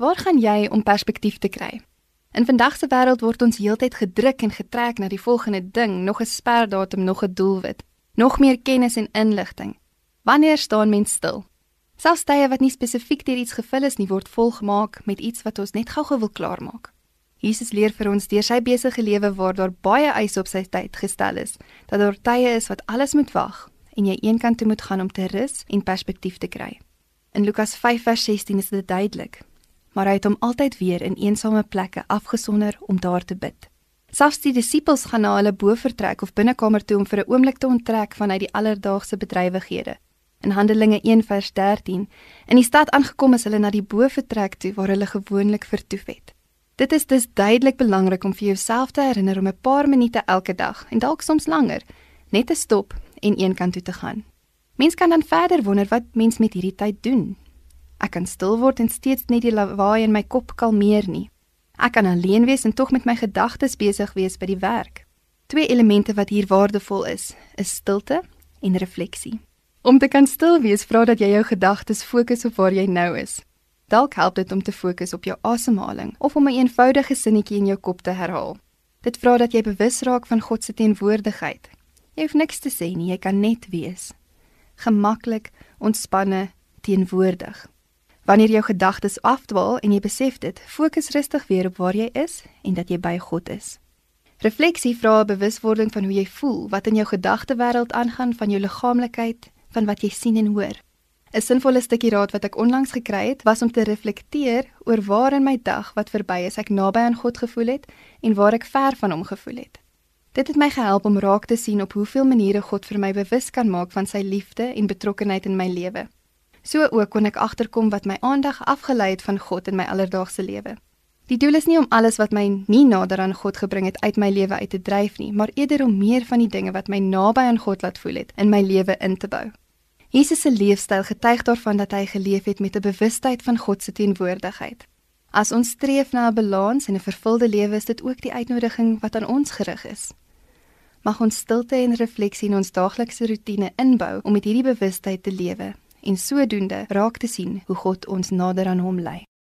Waar gaan jy om perspektief te kry? In vandag se wêreld word ons heeltyd gedruk en getrek na die volgende ding, nog 'n sperdatum, nog 'n doelwit, nog meer kennis en inligting. Wanneer staan mens stil? Selfs tye wat nie spesifiek deur iets gevul is nie, word volgemaak met iets wat ons net gou-gou wil klaarmaak. Jesus leer vir ons deur sy besige lewe waar daar baie eise op sy tyd gestel is, dat daar tye is wat alles moet wag en jy eenkant toe moet gaan om te rus en perspektief te kry. In Lukas 5:16 is dit duidelik maar hy het hom altyd weer in eensame plekke afgesonder om daar te bid. Selfs die disippels gaan na hulle bovertrek of binnekamer toe om vir 'n oomblik te onttrek vanuit die alledaagse bedrywighede. In Handelinge 1:13 in die stad aangekom is hulle na die bovertrek toe waar hulle gewoonlik vertoef het. Dit is dus duidelik belangrik om vir jouself te herinner om 'n paar minute elke dag en dalk soms langer net te stop en eenkant toe te gaan. Mens kan dan verder wonder wat mens met hierdie tyd doen. Ek kan stil word en steeds net die lawaai in my kop kalmeer nie. Ek kan alleen wees en tog met my gedagtes besig wees by die werk. Twee elemente wat hier waardevol is, is stilte en refleksie. Om te kan stil wees, vra dat jy jou gedagtes fokus op waar jy nou is. Dalk help dit om te fokus op jou asemhaling of om 'n eenvoudige sinnetjie in jou kop te herhaal. Dit vra dat jy bewus raak van God se teenwoordigheid. Jy hoef niks te sê nie, jy kan net wees. Gemaklik, ontspanne, teenwoordig. Wanneer jou gedagtes afdwaal en jy besef dit, fokus rustig weer op waar jy is en dat jy by God is. Refleksie vra 'n bewuswording van hoe jy voel, wat in jou gedagtewêreld aangaan, van jou liggaamlikheid, van wat jy sien en hoor. 'n Sinvolle stukkie raad wat ek onlangs gekry het, was om te reflekteer oor waar in my dag wat verby is ek naby aan God gevoel het en waar ek ver van hom gevoel het. Dit het my gehelp om raak te sien op hoeveel maniere God vir my bewus kan maak van sy liefde en betrokkenheid in my lewe. So ook kon ek agterkom wat my aandag afgelei het van God in my alledaagse lewe. Die doel is nie om alles wat my nie nader aan God gebring het uit my lewe uit te dryf nie, maar eerder om meer van die dinge wat my naby aan God laat voel het in my lewe in te bou. Jesus se leefstyl getuig daarvan dat hy geleef het met 'n bewustheid van God se teenwoordigheid. As ons streef na 'n balans en 'n vervulde lewe, is dit ook die uitnodiging wat aan ons gerig is. Mag ons stilte en refleksie in ons daaglikse rotine inbou om met hierdie bewustheid te lewe en sodoende raak te sien hoe God ons nader aan hom lei.